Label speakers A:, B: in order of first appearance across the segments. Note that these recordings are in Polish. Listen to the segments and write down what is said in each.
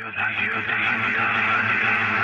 A: You're you. you're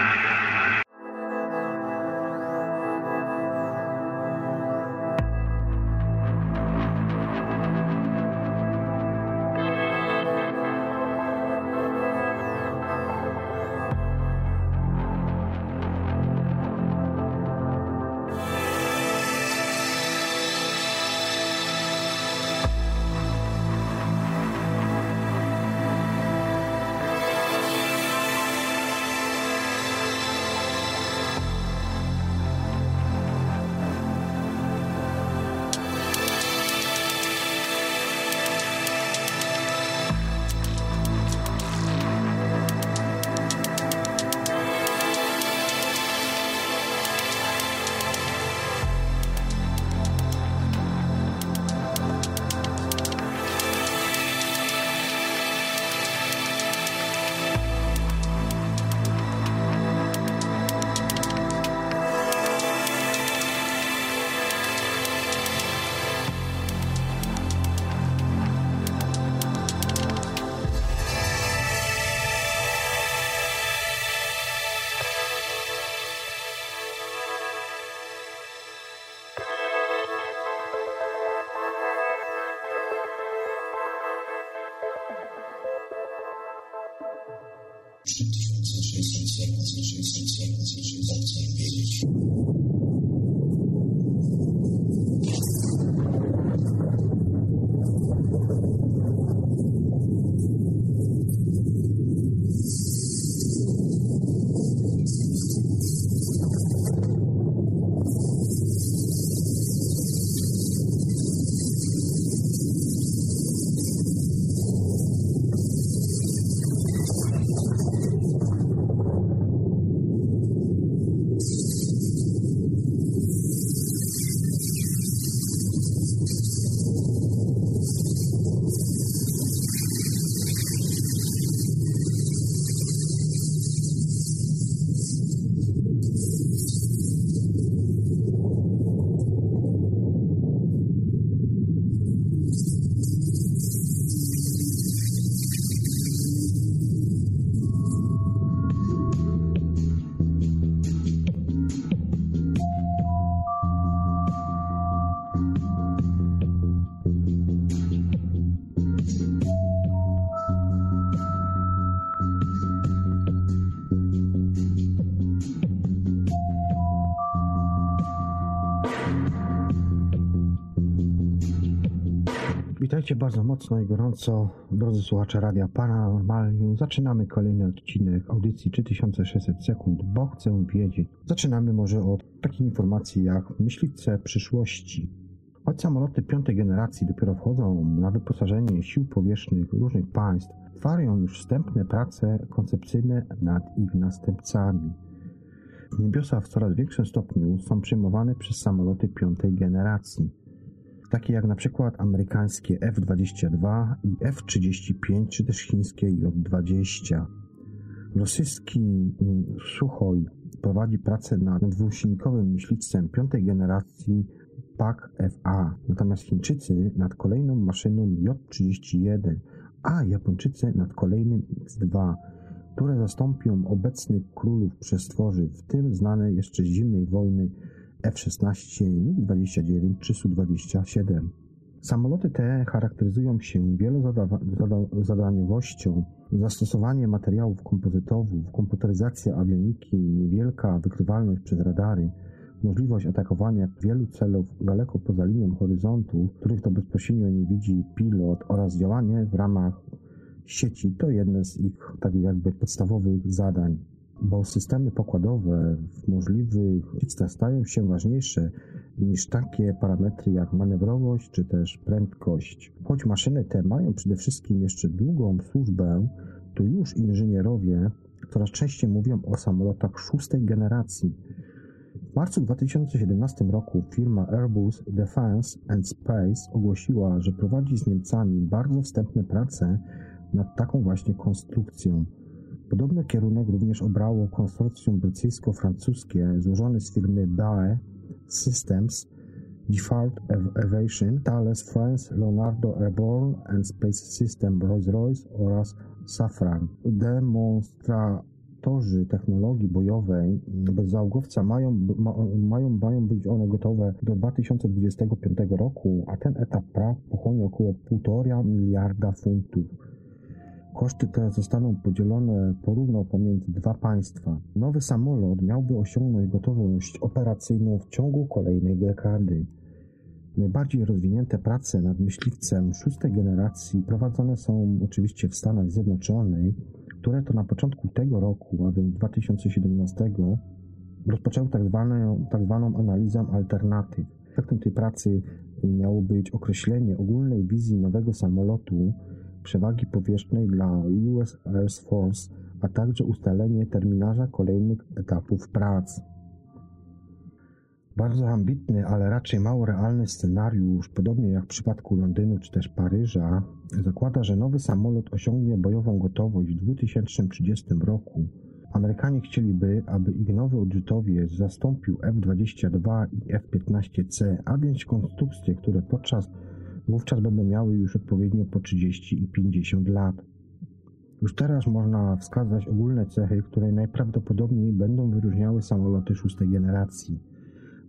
A: bardzo mocno i gorąco, drodzy słuchacze Radia Paranormalium. Zaczynamy kolejny odcinek audycji 3600 sekund, bo chcę wiedzieć. Zaczynamy może od takiej informacji jak myśliwce przyszłości. Choć samoloty piątej generacji dopiero wchodzą na wyposażenie sił powietrznych różnych państw, trwają już wstępne prace koncepcyjne nad ich następcami. Niebiosa w coraz większym stopniu są przyjmowane przez samoloty piątej generacji takie jak na przykład amerykańskie F-22 i F-35, czy też chińskie J-20. Rosyjski mm, Suchoj prowadzi pracę nad dwusilnikowym myśliwcem piątej generacji PAK-FA, natomiast Chińczycy nad kolejną maszyną J-31, a Japończycy nad kolejnym X-2, które zastąpią obecnych królów przestworzy, w tym znane jeszcze z zimnej wojny F-16, MiG-29 czy Su-27. Samoloty te charakteryzują się wielozadaniowością, zastosowanie materiałów kompozytowych, komputeryzacja awioniki, niewielka wykrywalność przez radary, możliwość atakowania wielu celów daleko poza linią horyzontu, których to bezpośrednio nie widzi pilot oraz działanie w ramach sieci to jedne z ich tak jakby podstawowych zadań bo systemy pokładowe w możliwych miejscach stają się ważniejsze niż takie parametry jak manewrowość czy też prędkość. Choć maszyny te mają przede wszystkim jeszcze długą służbę, to już inżynierowie coraz częściej mówią o samolotach szóstej generacji. W marcu 2017 roku firma Airbus Defence and Space ogłosiła, że prowadzi z Niemcami bardzo wstępne prace nad taką właśnie konstrukcją. Podobny kierunek również obrało konsorcjum brytyjsko-francuskie złożone z firmy BAE Systems Default Aviation, Thales France, Leonardo Airborne and Space System Rolls-Royce oraz Safran. Demonstratorzy technologii bojowej bezzałogowca mają, ma, mają, mają być one gotowe do 2025 roku, a ten etap prac pochłonie około 1,5 miliarda funtów. Koszty te zostaną podzielone porówno pomiędzy dwa państwa. Nowy samolot miałby osiągnąć gotowość operacyjną w ciągu kolejnej dekady. Najbardziej rozwinięte prace nad myśliwcem szóstej generacji prowadzone są oczywiście w Stanach Zjednoczonych, które to na początku tego roku, a więc 2017, rozpoczęły tak zwaną, tak zwaną analizę alternatyw. Efektem tej pracy miało być określenie ogólnej wizji nowego samolotu, przewagi powierzchnej dla US Air Force, a także ustalenie terminarza kolejnych etapów prac. Bardzo ambitny, ale raczej mało realny scenariusz, podobnie jak w przypadku Londynu czy też Paryża, zakłada, że nowy samolot osiągnie bojową gotowość w 2030 roku. Amerykanie chcieliby, aby ich nowy odrzutowiec zastąpił F-22 i F-15C, a więc konstrukcje, które podczas wówczas będą miały już odpowiednio po 30 i 50 lat. Już teraz można wskazać ogólne cechy, które najprawdopodobniej będą wyróżniały samoloty szóstej generacji.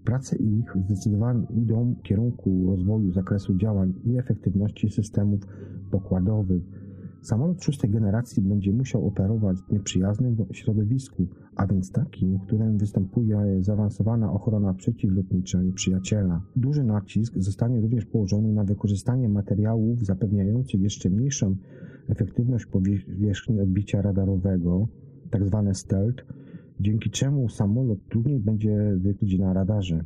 A: Prace ich zdecydowanie idą w kierunku rozwoju zakresu działań i efektywności systemów pokładowych. Samolot szóstej generacji będzie musiał operować w nieprzyjaznym środowisku, a więc takim, w którym występuje zaawansowana ochrona przeciwlotnicza przyjaciela. Duży nacisk zostanie również położony na wykorzystanie materiałów zapewniających jeszcze mniejszą efektywność powierzchni odbicia radarowego, tzw. Tak stealth, dzięki czemu samolot trudniej będzie wykryć na radarze.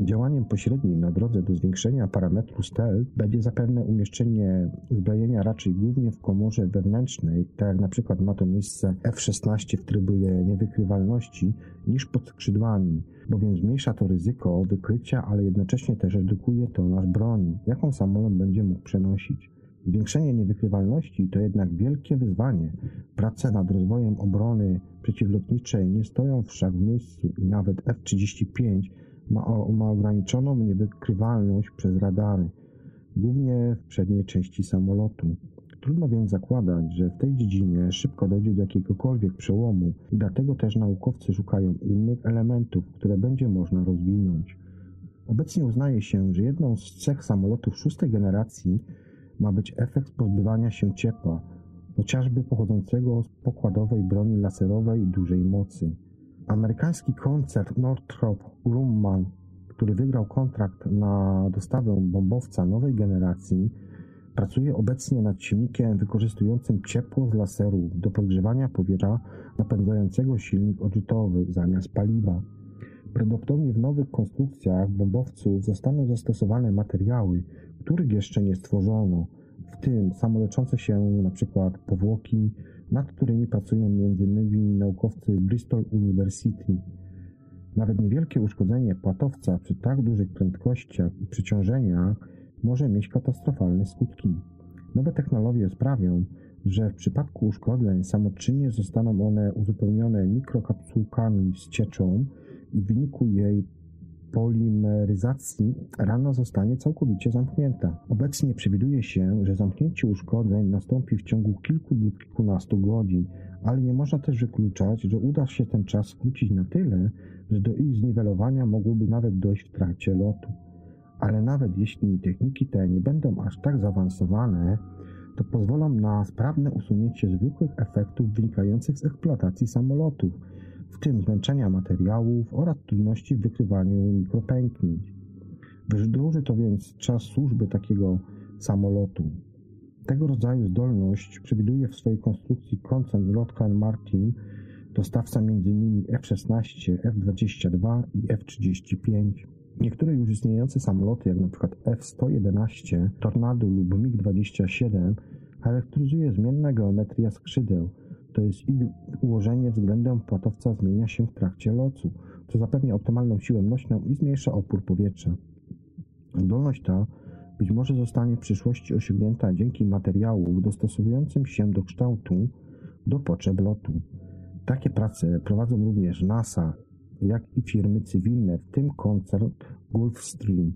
A: Działaniem pośrednim na drodze do zwiększenia parametru stealth będzie zapewne umieszczenie uzbrojenia raczej głównie w komorze wewnętrznej, tak jak na przykład ma to miejsce F-16 w trybie niewykrywalności, niż pod skrzydłami, bowiem zmniejsza to ryzyko wykrycia, ale jednocześnie też redukuje to nasz broni, jaką samolot będzie mógł przenosić. Zwiększenie niewykrywalności to jednak wielkie wyzwanie. Prace nad rozwojem obrony przeciwlotniczej nie stoją wszak w miejscu i nawet F-35 ma, ma ograniczoną niewykrywalność przez radary, głównie w przedniej części samolotu. Trudno więc zakładać, że w tej dziedzinie szybko dojdzie do jakiegokolwiek przełomu dlatego też naukowcy szukają innych elementów, które będzie można rozwinąć. Obecnie uznaje się, że jedną z cech samolotów szóstej generacji ma być efekt pozbywania się ciepła, chociażby pochodzącego z pokładowej broni laserowej dużej mocy. Amerykański koncern Northrop Grumman, który wygrał kontrakt na dostawę bombowca nowej generacji, pracuje obecnie nad silnikiem wykorzystującym ciepło z laserów do podgrzewania powietrza napędzającego silnik odrzutowy zamiast paliwa. Prawdopodobnie w nowych konstrukcjach bombowców zostaną zastosowane materiały, których jeszcze nie stworzono, w tym samoleczące się np. powłoki, nad którymi pracują m.in. naukowcy Bristol University. Nawet niewielkie uszkodzenie płatowca przy tak dużych prędkościach i przeciążeniach może mieć katastrofalne skutki. Nowe technologie sprawią, że w przypadku uszkodzeń samoczynnie zostaną one uzupełnione mikrokapsułkami z cieczą i w wyniku jej polimeryzacji rana zostanie całkowicie zamknięta. Obecnie przewiduje się, że zamknięcie uszkodzeń nastąpi w ciągu kilku lub kilkunastu godzin, ale nie można też wykluczać, że uda się ten czas skrócić na tyle, że do ich zniwelowania mogłoby nawet dojść w trakcie lotu. Ale nawet jeśli techniki te nie będą aż tak zaawansowane, to pozwolą na sprawne usunięcie zwykłych efektów wynikających z eksploatacji samolotów, w tym zmęczenia materiałów oraz trudności w wykrywaniu mikropęknięć. Wydłuży to więc czas służby takiego samolotu. Tego rodzaju zdolność przewiduje w swojej konstrukcji koncern Lockheed Martin, dostawca m.in. F-16, F-22 i F-35. Niektóre już istniejące samoloty, jak np. F-111, Tornado lub MiG-27, charakteryzuje zmienna geometria skrzydeł, to jest ich ułożenie względem płatowca zmienia się w trakcie lotu, co zapewnia optymalną siłę nośną i zmniejsza opór powietrza. Zdolność ta być może zostanie w przyszłości osiągnięta dzięki materiałom dostosowującym się do kształtu do potrzeb lotu. Takie prace prowadzą również NASA, jak i firmy cywilne, w tym koncern Gulfstream.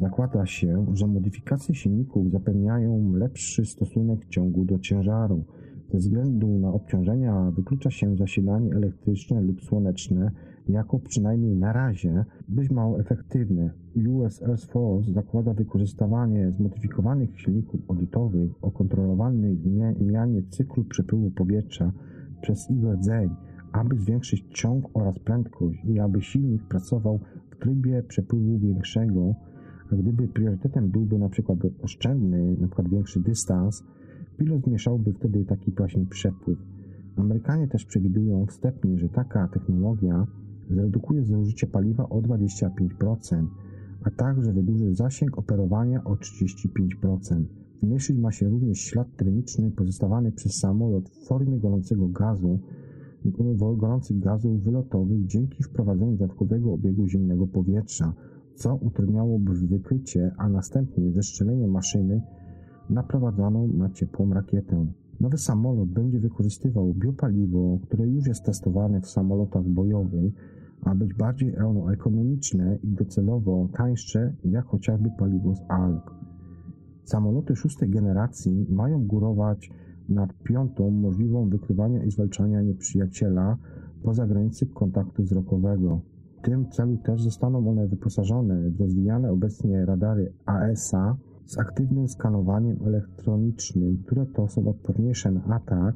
A: Zakłada się, że modyfikacje silników zapewniają lepszy stosunek ciągu do ciężaru. Ze względu na obciążenia wyklucza się zasilanie elektryczne lub słoneczne jako przynajmniej na razie dość mało efektywne. US Air Force zakłada wykorzystywanie zmodyfikowanych silników odrzutowych o kontrolowanej zmianie cyklu przepływu powietrza przez ich rdzeń, aby zwiększyć ciąg oraz prędkość i aby silnik pracował w trybie przepływu większego, gdyby priorytetem byłby przykład oszczędny, przykład większy dystans, pilot zmieszałby wtedy taki właśnie przepływ. Amerykanie też przewidują wstępnie, że taka technologia zredukuje zużycie paliwa o 25%, a także wydłuży zasięg operowania o 35%. Zmniejszyć ma się również ślad termiczny pozostawany przez samolot w formie gorącego gazu, gorących gazów wylotowych dzięki wprowadzeniu dodatkowego obiegu zimnego powietrza, co utrudniałoby wykrycie, a następnie zestrzelenie maszyny naprowadzaną na ciepłą rakietę. Nowy samolot będzie wykorzystywał biopaliwo, które już jest testowane w samolotach bojowych, a być bardziej ekonomiczne i docelowo tańsze, jak chociażby paliwo z ALK. Samoloty szóstej generacji mają górować nad piątą możliwą wykrywania i zwalczania nieprzyjaciela poza granicy kontaktu wzrokowego. W tym celu też zostaną one wyposażone w rozwijane obecnie radary AESA z aktywnym skanowaniem elektronicznym, które to są odporniejsze na atak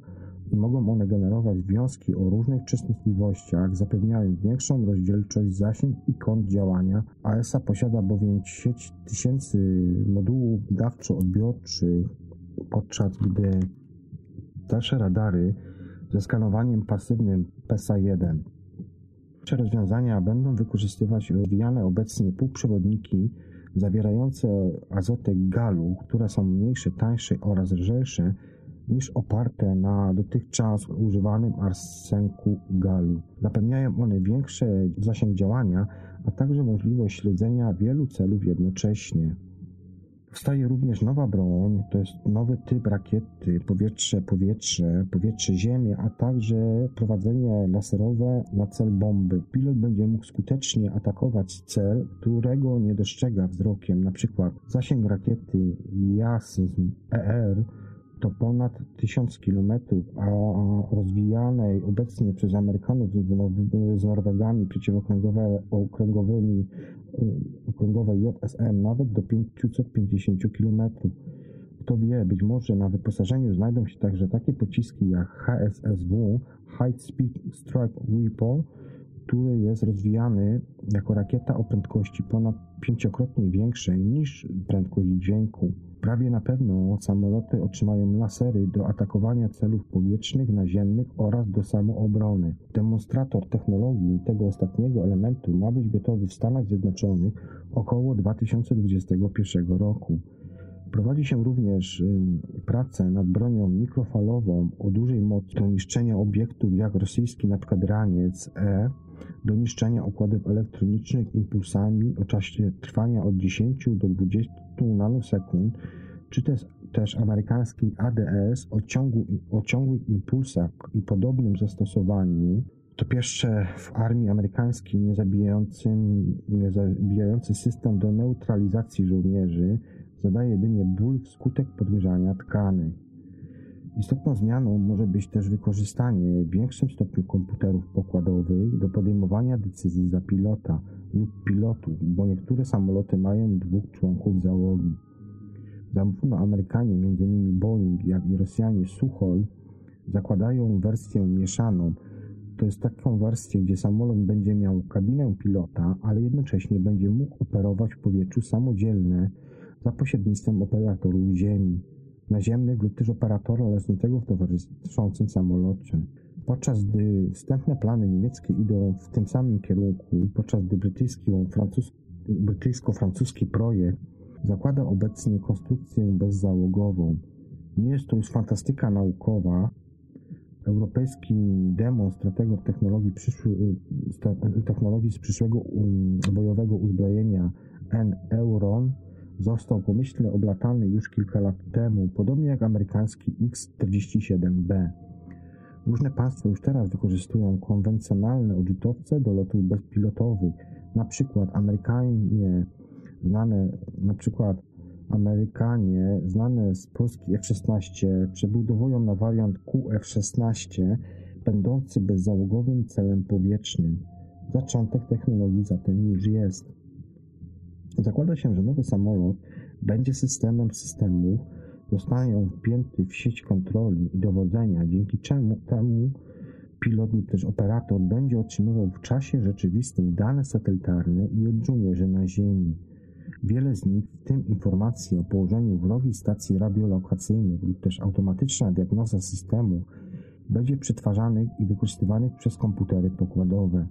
A: i mogą one generować wiązki o różnych częstotliwościach, zapewniając większą rozdzielczość, zasięg i kąt działania. AESA posiada bowiem sieć tysięcy modułów dawczo-odbiorczych, podczas gdy dalsze radary ze skanowaniem pasywnym PESA-1. Te rozwiązania będą wykorzystywać rozwijane obecnie półprzewodniki zawierające azotek galu, które są mniejsze, tańsze oraz lżejsze niż oparte na dotychczas używanym arsenku galu. Zapewniają one większy zasięg działania, a także możliwość śledzenia wielu celów jednocześnie. Powstaje również nowa broń, to jest nowy typ rakiety, powietrze-powietrze, powietrze-ziemia, a także prowadzenie laserowe na cel bomby. Pilot będzie mógł skutecznie atakować cel, którego nie dostrzega wzrokiem, np. zasięg rakiety JASM ER to ponad 1000 km, a rozwijanej obecnie przez Amerykanów z Norwegami przeciwokręgowymi okręgowej JSM nawet do 550 km. Kto wie, być może na wyposażeniu znajdą się także takie pociski jak HSSW High Speed Strike Weapon, który jest rozwijany jako rakieta o prędkości ponad pięciokrotnie większej niż prędkość dźwięku. Prawie na pewno samoloty otrzymają lasery do atakowania celów powietrznych, naziemnych oraz do samoobrony. Demonstrator technologii tego ostatniego elementu ma być gotowy w Stanach Zjednoczonych około 2021 roku. Prowadzi się również y, pracę nad bronią mikrofalową o dużej mocy do niszczenia obiektów jak rosyjski np. Raniec E, do niszczenia układów elektronicznych impulsami o czasie trwania od 10 do 20 nanosekund, czy też, też ADS o, ciągu, o ciągłych impulsach i podobnym zastosowaniu, to pierwsze w armii amerykańskiej niezabijający system do neutralizacji żołnierzy zadaje jedynie ból wskutek podgrzania tkanek. Istotną zmianą może być też wykorzystanie w większym stopniu komputerów pokładowych do podejmowania decyzji za pilota lub pilotów, bo niektóre samoloty mają dwóch członków załogi. Zarówno Amerykanie, m.in. Boeing, jak i Rosjanie Suchoj zakładają wersję mieszaną. To jest taką wersję, gdzie samolot będzie miał kabinę pilota, ale jednocześnie będzie mógł operować w powietrzu samodzielne za pośrednictwem operatorów ziemi naziemnych lub też operatora leżącego w towarzyszącym samolocie. Podczas gdy wstępne plany niemieckie idą w tym samym kierunku, podczas gdy brytyjsko-francuski projekt zakłada obecnie konstrukcję bezzałogową. Nie jest to już fantastyka naukowa. Europejski demonstrator technologii, przyszły, technologii z przyszłego um, bojowego uzbrojenia N-Euron został pomyślnie oblatany już kilka lat temu, podobnie jak amerykański X-47B. Różne państwa już teraz wykorzystują konwencjonalne odrzutowce do lotów bezpilotowych. Na przykład Amerykanie znane, na przykład Amerykanie znane z Polski F-16 przebudowują na wariant QF-16 będący bezzałogowym celem powietrznym. Zaczątek technologii zatem już jest. Zakłada się, że nowy samolot będzie systemem systemów, zostanie wpięty w sieć kontroli i dowodzenia, dzięki czemu temu pilot lub też operator będzie otrzymywał w czasie rzeczywistym dane satelitarne i od żołnierzy na Ziemi. Wiele z nich, w tym informacje o położeniu wrogiej stacji radiolokacyjnych lub też automatyczna diagnoza systemu, będzie przetwarzanych i wykorzystywanych przez komputery pokładowe.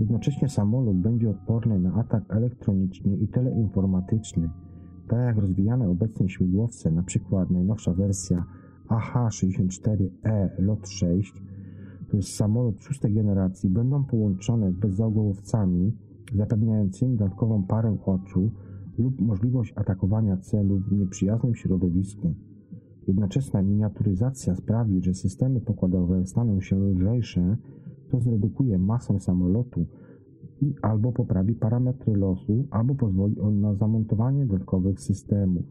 A: Jednocześnie samolot będzie odporny na atak elektroniczny i teleinformatyczny, tak jak rozwijane obecnie śmigłowce, np. najnowsza wersja AH-64E LOT 6, to jest samolot szóstej generacji, będą połączone z bezzałogowcami zapewniającymi dodatkową parę oczu lub możliwość atakowania celów w nieprzyjaznym środowisku. Jednoczesna miniaturyzacja sprawi, że systemy pokładowe staną się lżejsze, to zredukuje masę samolotu i albo poprawi parametry losu, albo pozwoli on na zamontowanie dodatkowych systemów.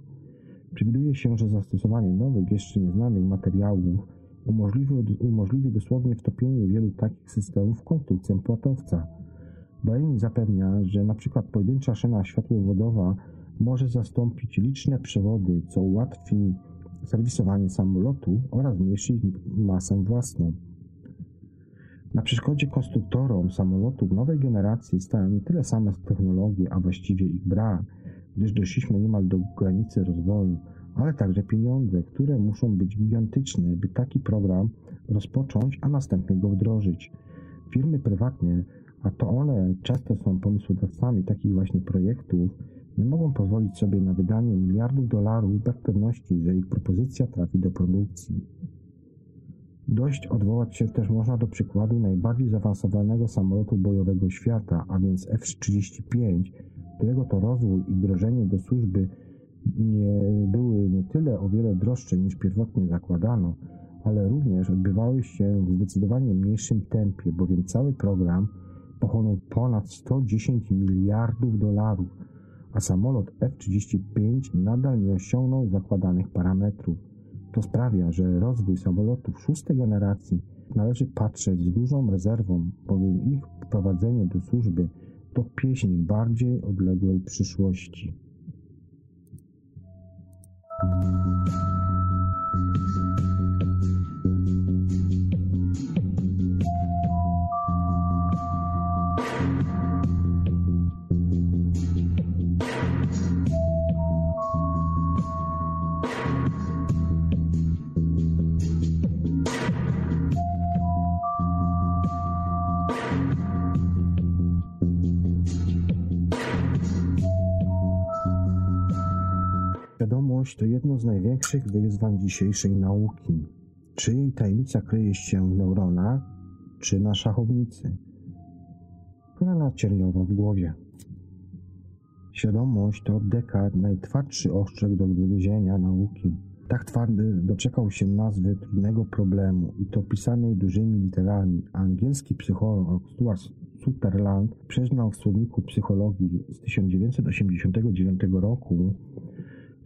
A: Przewiduje się, że zastosowanie nowych, jeszcze nieznanych materiałów umożliwi, umożliwi dosłownie wtopienie wielu takich systemów w konstrukcję płatowca. Boeing zapewnia, że np. pojedyncza szyna światłowodowa może zastąpić liczne przewody, co ułatwi serwisowanie samolotu oraz zmniejszyć masę własną. Na przeszkodzie konstruktorom samolotów nowej generacji stają nie tyle same technologie, a właściwie ich brak, gdyż doszliśmy niemal do granicy rozwoju, ale także pieniądze, które muszą być gigantyczne, by taki program rozpocząć, a następnie go wdrożyć. Firmy prywatne, a to one często są pomysłodawcami takich właśnie projektów, nie mogą pozwolić sobie na wydanie miliardów dolarów bez pewności, że ich propozycja trafi do produkcji. Dość odwołać się też można do przykładu najbardziej zaawansowanego samolotu bojowego świata, a więc F-35, którego to rozwój i wdrożenie do służby nie były nie tyle o wiele droższe niż pierwotnie zakładano, ale również odbywały się w zdecydowanie mniejszym tempie, bowiem cały program pochłonął ponad 110 miliardów dolarów, a samolot F-35 nadal nie osiągnął zakładanych parametrów. To sprawia, że rozwój samolotów szóstej generacji należy patrzeć z dużą rezerwą, bowiem ich wprowadzenie do służby to pieśń bardziej odległej przyszłości. To jedno z największych wyzwań dzisiejszej nauki. Czy jej tajemnica kryje się w neuronach, czy na szachownicy? Grana cierniowa w głowie. Świadomość to dekad najtwardszy ostrzeg do wygryzienia nauki. Tak twardy doczekał się nazwy trudnego problemu i to pisanej dużymi literami. Angielski psycholog Stuart Sutherland przyznał w słowniku psychologii z 1989 roku,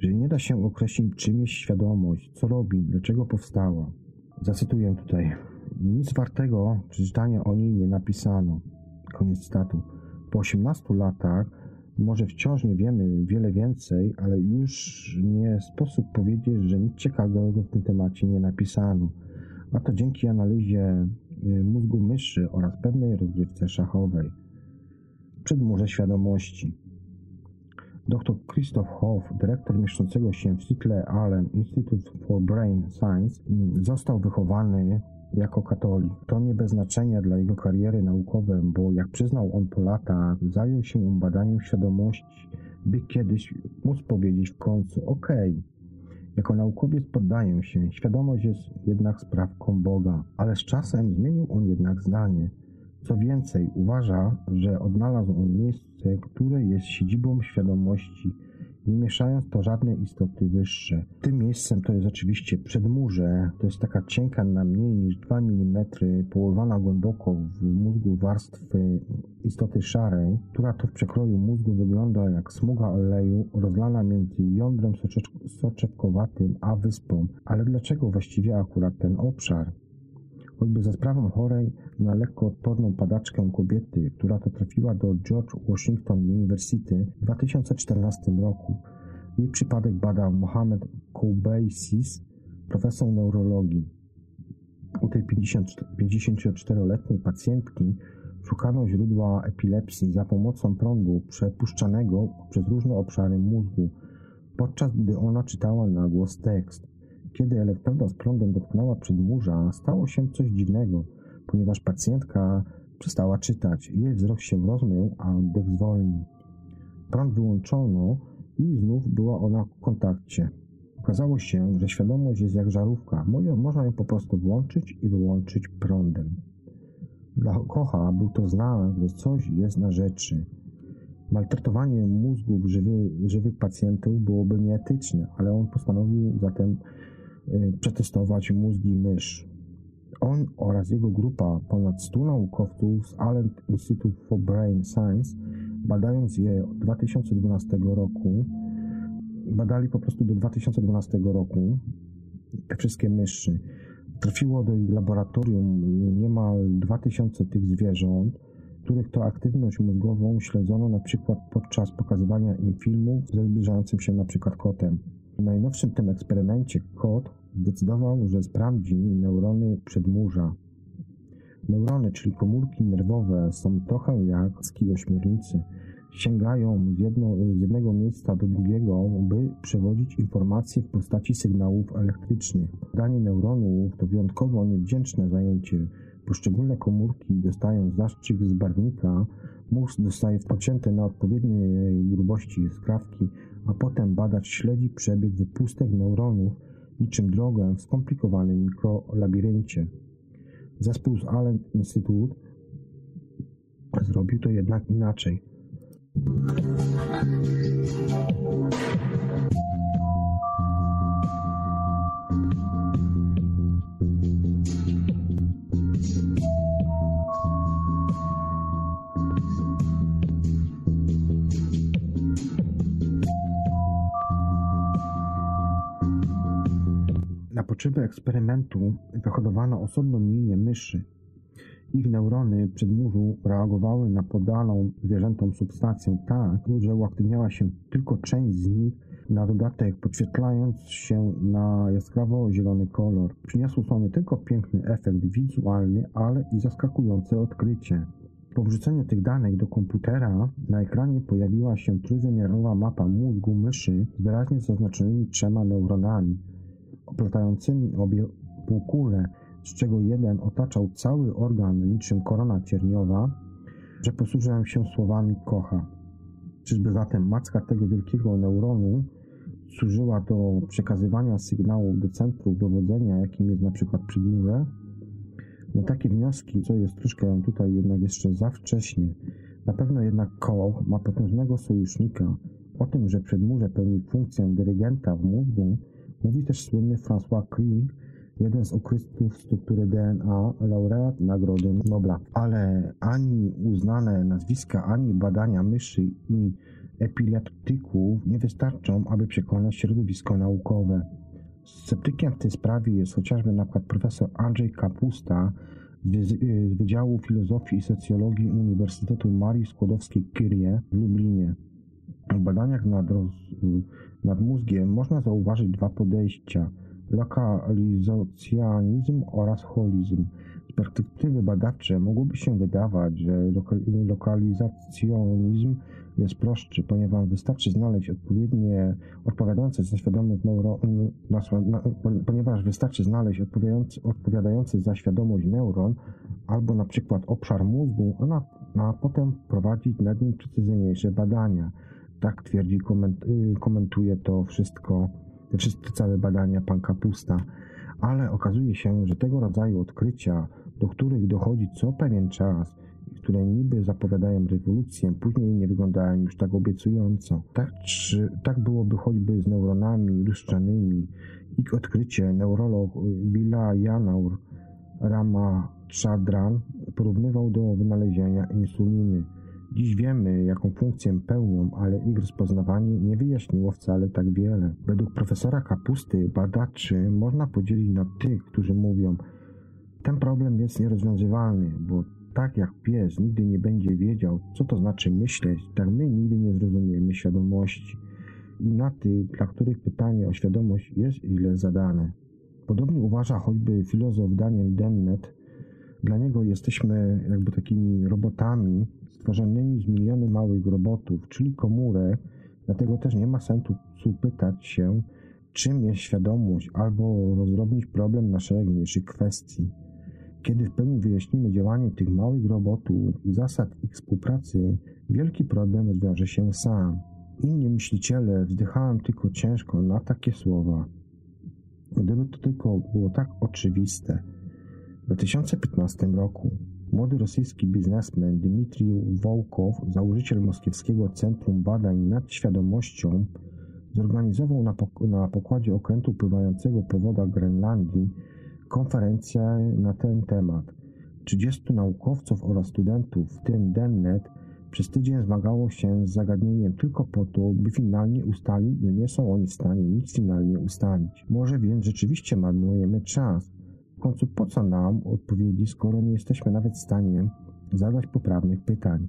A: że nie da się określić, czym jest świadomość, co robi, dlaczego powstała. Zacytuję tutaj. Nic wartego przeczytania o niej nie napisano. Koniec statu. Po 18 latach może wciąż nie wiemy wiele więcej, ale już nie sposób powiedzieć, że nic ciekawego w tym temacie nie napisano. A to dzięki analizie y, mózgu myszy oraz pewnej rozgrywce szachowej. Przedmurze świadomości. Dr Christoph Hoff, dyrektor mieszczącego się w Seattle Allen Institute for Brain Science, został wychowany jako katolik. To nie bez znaczenia dla jego kariery naukowej, bo jak przyznał on po latach, zajął się badaniem świadomości, by kiedyś móc powiedzieć w końcu OK. Jako naukowiec poddaję się, świadomość jest jednak sprawką Boga, ale z czasem zmienił on jednak zdanie. Co więcej, uważa, że odnalazł on miejsce, które jest siedzibą świadomości nie mieszając to żadne istoty wyższe. Tym miejscem to jest oczywiście przedmurze, to jest taka cienka na mniej niż 2 mm, położona głęboko w mózgu warstwy istoty szarej, która to w przekroju mózgu wygląda jak smuga oleju rozlana między jądrem soczewkowatym a wyspą. Ale dlaczego właściwie akurat ten obszar? Choćby za sprawą chorej na lekko odporną padaczkę kobiety, która to trafiła do George Washington University w 2014 roku. Jej przypadek badał Mohamed Koubeisis, profesor neurologii. U tej 54-letniej pacjentki szukano źródła epilepsji za pomocą prądu przepuszczanego przez różne obszary mózgu, podczas gdy ona czytała na głos tekst. Kiedy elektroda z prądem dotknęła przedmurza, stało się coś dziwnego, ponieważ pacjentka przestała czytać. Jej wzrok się rozmył, a oddech zwolnił. Prąd wyłączono i znów była ona w kontakcie. Okazało się, że świadomość jest jak żarówka. Można ją po prostu włączyć i wyłączyć prądem. Dla Kocha był to znak, że coś jest na rzeczy. Maltretowanie mózgów żywy, żywych pacjentów byłoby nieetyczne, ale on postanowił zatem przetestować mózgi mysz. On oraz jego grupa ponad 100 naukowców z Allen Institute for Brain Science, badając je od 2012 roku, badali po prostu do 2012 roku te wszystkie myszy. Trafiło do ich laboratorium niemal 2000 tych zwierząt, których to aktywność mózgową śledzono na przykład podczas pokazywania im filmów ze zbliżającym się na przykład kotem. W najnowszym tym eksperymencie kot zdecydował, że sprawdzi neurony przedmurza. Neurony, czyli komórki nerwowe, są trochę jak ski ośmiornicy. Sięgają z, jedno, z jednego miejsca do drugiego, by przewodzić informacje w postaci sygnałów elektrycznych. Danie neuronów to wyjątkowo niewdzięczne zajęcie. Poszczególne komórki dostają zastrzyk z barwnika, mózg dostaje pocięte na odpowiedniej grubości skrawki, a potem badacz śledzi przebieg wypustek neuronów niczym drogę w skomplikowanym mikrolabiryncie. Zespół z Allen Institute zrobił to jednak inaczej. Potrzeby eksperymentu wyhodowano osobną linię myszy. Ich neurony przedmurzu reagowały na podaną zwierzętom substancję tak, że uaktywniała się tylko część z nich, na dodatek podświetlając się na jaskrawo zielony kolor. Przyniosło to nie tylko piękny efekt wizualny, ale i zaskakujące odkrycie. Po wrzuceniu tych danych do komputera na ekranie pojawiła się trójwymiarowa mapa mózgu myszy z wyraźnie zaznaczonymi trzema neuronami oplatającymi obie półkule, z czego jeden otaczał cały organ niczym korona cierniowa, że posłużyłem się słowami kocha. Czyżby zatem macka tego wielkiego neuronu służyła do przekazywania sygnałów do centrów dowodzenia, jakim jest na przykład przedmurze? Na takie wnioski, co jest troszkę tutaj jednak jeszcze za wcześnie, na pewno jednak Koch ma potężnego sojusznika. O tym, że przedmurze pełni funkcję dyrygenta w mózgu, Mówi też słynny François Crick, jeden z okrystów struktury DNA, laureat Nagrody Nobla. Ale ani uznane nazwiska, ani badania myszy i epileptyków nie wystarczą, aby przekonać środowisko naukowe. Sceptykiem w tej sprawie jest chociażby przykład profesor Andrzej Kapusta z Wydziału Filozofii i Socjologii Uniwersytetu Marii Skłodowskiej-Curie w Lublinie. W badaniach nad, roz, nad mózgiem można zauważyć dwa podejścia lokalizacjonizm oraz holizm. Z perspektywy badawczej mogłoby się wydawać, że lokalizacjonizm jest prostszy, ponieważ wystarczy znaleźć odpowiednie odpowiadające za świadomość ponieważ wystarczy znaleźć odpowiadający, odpowiadający za świadomość neuron albo na przykład obszar mózgu, a, na, a potem prowadzić nad nim precyzyjniejsze badania. Tak twierdzi, y, komentuje to wszystko, te wszystkie całe badania pan Kapusta. Ale okazuje się, że tego rodzaju odkrycia, do których dochodzi co pewien czas, które niby zapowiadają rewolucję, później nie wyglądają już tak obiecująco. Tak, czy, tak byłoby choćby z neuronami lustrzanymi. Ich odkrycie neurolog Billa Janaur Ramachandran porównywał do wynalezienia insuliny. Dziś wiemy, jaką funkcję pełnią, ale ich rozpoznawanie nie wyjaśniło wcale tak wiele. Według profesora Kapusty badaczy można podzielić na tych, którzy mówią, ten problem jest nierozwiązywalny, bo tak jak pies nigdy nie będzie wiedział, co to znaczy myśleć, tak my nigdy nie zrozumiemy świadomości. I na tych, dla których pytanie o świadomość jest źle zadane. Podobnie uważa choćby filozof Daniel Dennett. Dla niego jesteśmy jakby takimi robotami stworzonymi z miliony małych robotów, czyli komórek, dlatego też nie ma sensu pytać się, czym jest świadomość, albo rozrobić problem na szereg mniejszych kwestii. Kiedy w pełni wyjaśnimy działanie tych małych robotów i zasad ich współpracy, wielki problem rozwiąże się sam. Inni myśliciele wzdychałem tylko ciężko na takie słowa. Gdyby to tylko było tak oczywiste. W 2015 roku młody rosyjski biznesmen Dmitrij Wołkow, założyciel Moskiewskiego Centrum Badań nad Świadomością, zorganizował na, pok na pokładzie okrętu pływającego po wodach Grenlandii konferencję na ten temat. 30 naukowców oraz studentów, w tym Dennet, przez tydzień zmagało się z zagadnieniem tylko po to, by finalnie ustalić, że nie są oni w stanie nic finalnie ustalić. Może więc rzeczywiście marnujemy czas. Końcu po co nam odpowiedzi, skoro nie jesteśmy nawet w stanie zadać poprawnych pytań?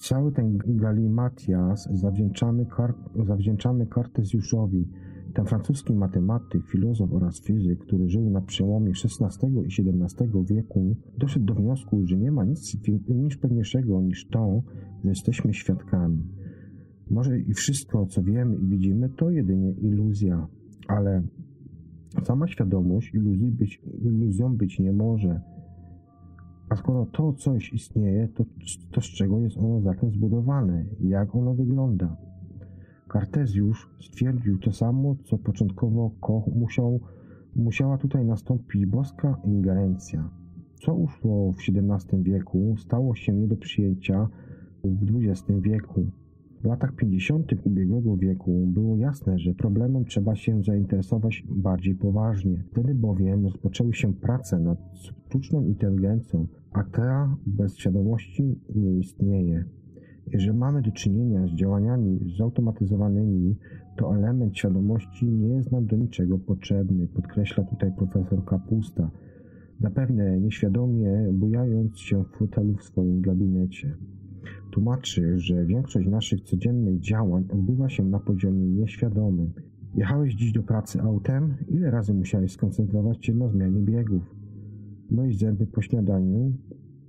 A: Cały ten galimatias zawdzięczamy, kar zawdzięczamy Kartezjuszowi, ten francuski matematyk, filozof oraz fizyk, który żył na przełomie XVI i XVII wieku, doszedł do wniosku, że nie ma nic, nic pewniejszego niż to, że jesteśmy świadkami. Może i wszystko, co wiemy i widzimy, to jedynie iluzja, ale sama świadomość iluzji być, iluzją być nie może. A skoro to coś istnieje, to, to z czego jest ono zatem zbudowane? Jak ono wygląda? Kartezjusz stwierdził to samo, co początkowo Koch musiał, musiała tutaj nastąpić boska ingerencja. Co uszło w XVII wieku, stało się nie do przyjęcia w XX wieku. W latach 50. ubiegłego wieku było jasne, że problemem trzeba się zainteresować bardziej poważnie. Wtedy bowiem rozpoczęły się prace nad sztuczną inteligencją, a ta bez świadomości nie istnieje. Jeżeli mamy do czynienia z działaniami zautomatyzowanymi, to element świadomości nie jest nam do niczego potrzebny, podkreśla tutaj profesor Kapusta, zapewne nieświadomie bujając się w fotelu w swoim gabinecie. Tłumaczy, że większość naszych codziennych działań odbywa się na poziomie nieświadomym. Jechałeś dziś do pracy autem? Ile razy musiałeś skoncentrować się na zmianie biegów? Myjść zęby po śniadaniu?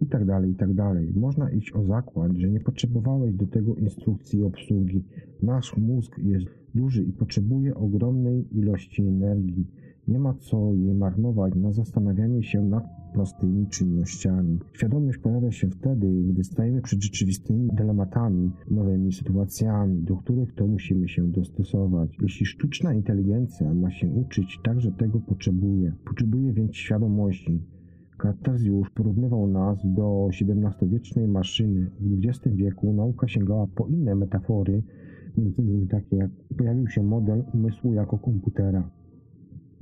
A: i tak dalej, i tak dalej. Można iść o zakład, że nie potrzebowałeś do tego instrukcji obsługi. Nasz mózg jest duży i potrzebuje ogromnej ilości energii. Nie ma co jej marnować na zastanawianie się nad prostymi czynnościami. Świadomość pojawia się wtedy, gdy stajemy przed rzeczywistymi dylematami, nowymi sytuacjami, do których to musimy się dostosować. Jeśli sztuczna inteligencja ma się uczyć, także tego potrzebuje. Potrzebuje więc świadomości. Kartezjusz porównywał nas do XVII-wiecznej maszyny. W XX wieku nauka sięgała po inne metafory, innymi takie jak pojawił się model umysłu jako komputera.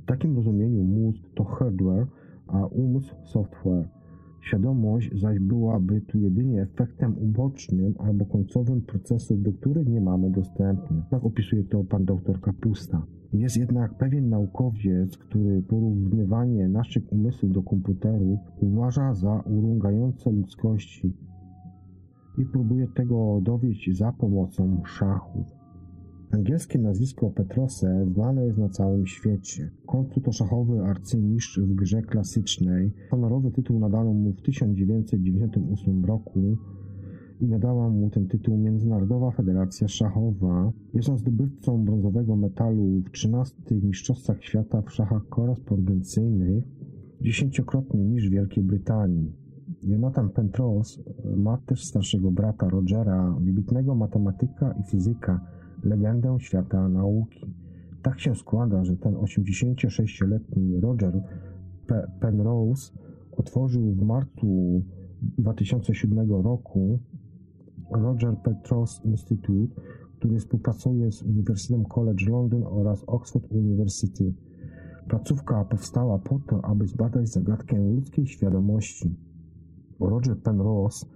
A: W takim rozumieniu mózg to hardware, a umysł software. Świadomość zaś byłaby tu jedynie efektem ubocznym albo końcowym procesów, do których nie mamy dostępu. Tak opisuje to pan dr Kapusta. Jest jednak pewien naukowiec, który porównywanie naszych umysłów do komputerów uważa za urągające ludzkości i próbuje tego dowieść za pomocą szachów. Angielskie nazwisko Petrose znane jest na całym świecie. W końcu to szachowy arcymistrz w grze klasycznej. Honorowy tytuł nadano mu w 1998 roku i nadała mu ten tytuł Międzynarodowa Federacja Szachowa. Jest on zdobywcą brązowego metalu w 13 Mistrzostwach Świata w szachach korespondencyjnych, dziesięciokrotnie niż w Wielkiej Brytanii. Jonathan Pentros ma też starszego brata Rogera, wybitnego matematyka i fizyka, legendę świata nauki. Tak się składa, że ten 86-letni Roger Penrose otworzył w marcu 2007 roku Roger Petros Institute, który współpracuje z Uniwersytetem College London oraz Oxford University. Placówka powstała po to, aby zbadać zagadkę ludzkiej świadomości. Roger Penrose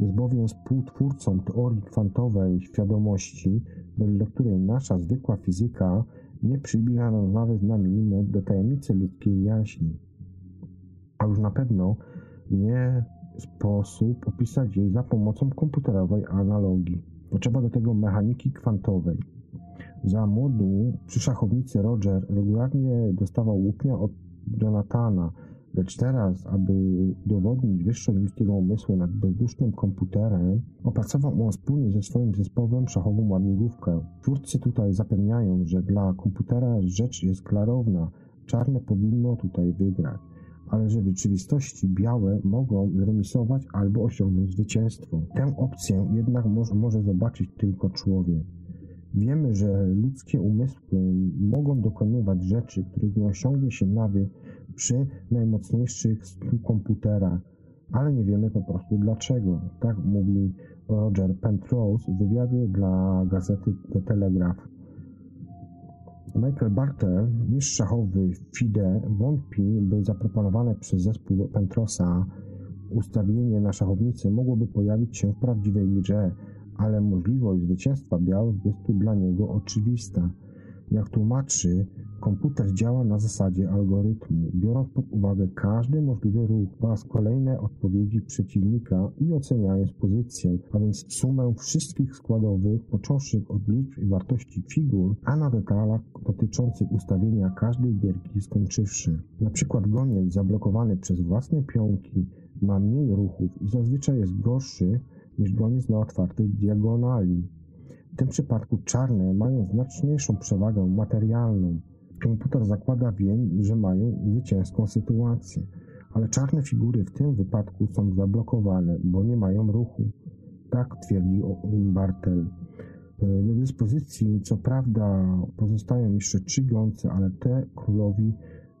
A: jest bowiem współtwórcą teorii kwantowej świadomości, wedle której nasza zwykła fizyka nie przybliża nas nawet na milimetr do tajemnicy ludzkiej jaźni. A już na pewno nie sposób opisać jej za pomocą komputerowej analogii. Potrzeba do tego mechaniki kwantowej. Za młodu przy szachownicy Roger regularnie dostawał łupnia od Jonathana, lecz teraz, aby udowodnić wyższość ludzkiego umysłu nad bezdusznym komputerem, opracował on wspólnie ze swoim zespołem szachową łamigłówkę. Twórcy tutaj zapewniają, że dla komputera rzecz jest klarowna, czarne powinno tutaj wygrać ale że w rzeczywistości białe mogą zremisować albo osiągnąć zwycięstwo. Tę opcję jednak może, może zobaczyć tylko człowiek. Wiemy, że ludzkie umysły mogą dokonywać rzeczy, których nie osiągnie się nawet przy najmocniejszych komputerach, ale nie wiemy po prostu dlaczego. Tak mówi Roger Pentrose w wywiadzie dla gazety The Telegraph. Michael Bartel, mistrz szachowy FIDE, wątpi, by zaproponowane przez zespół Pentrosa ustawienie na szachownicy mogłoby pojawić się w prawdziwej grze, ale możliwość zwycięstwa białych jest tu dla niego oczywista. Jak tłumaczy, komputer działa na zasadzie algorytmu, biorąc pod uwagę każdy możliwy ruch oraz kolejne odpowiedzi przeciwnika i oceniając pozycję, a więc sumę wszystkich składowych, począwszy od liczb i wartości figur, a na detalach dotyczących ustawienia każdej gierki skończywszy. Na przykład goniec zablokowany przez własne pionki ma mniej ruchów i zazwyczaj jest gorszy niż goniec na otwartej diagonali. Tym przypadku czarne mają znaczniejszą przewagę materialną. Komputer zakłada więc, że mają zwycięską sytuację, ale czarne figury w tym wypadku są zablokowane, bo nie mają ruchu. Tak twierdzi Bartel. E, do dyspozycji co prawda pozostają jeszcze trzy gące, ale te królowi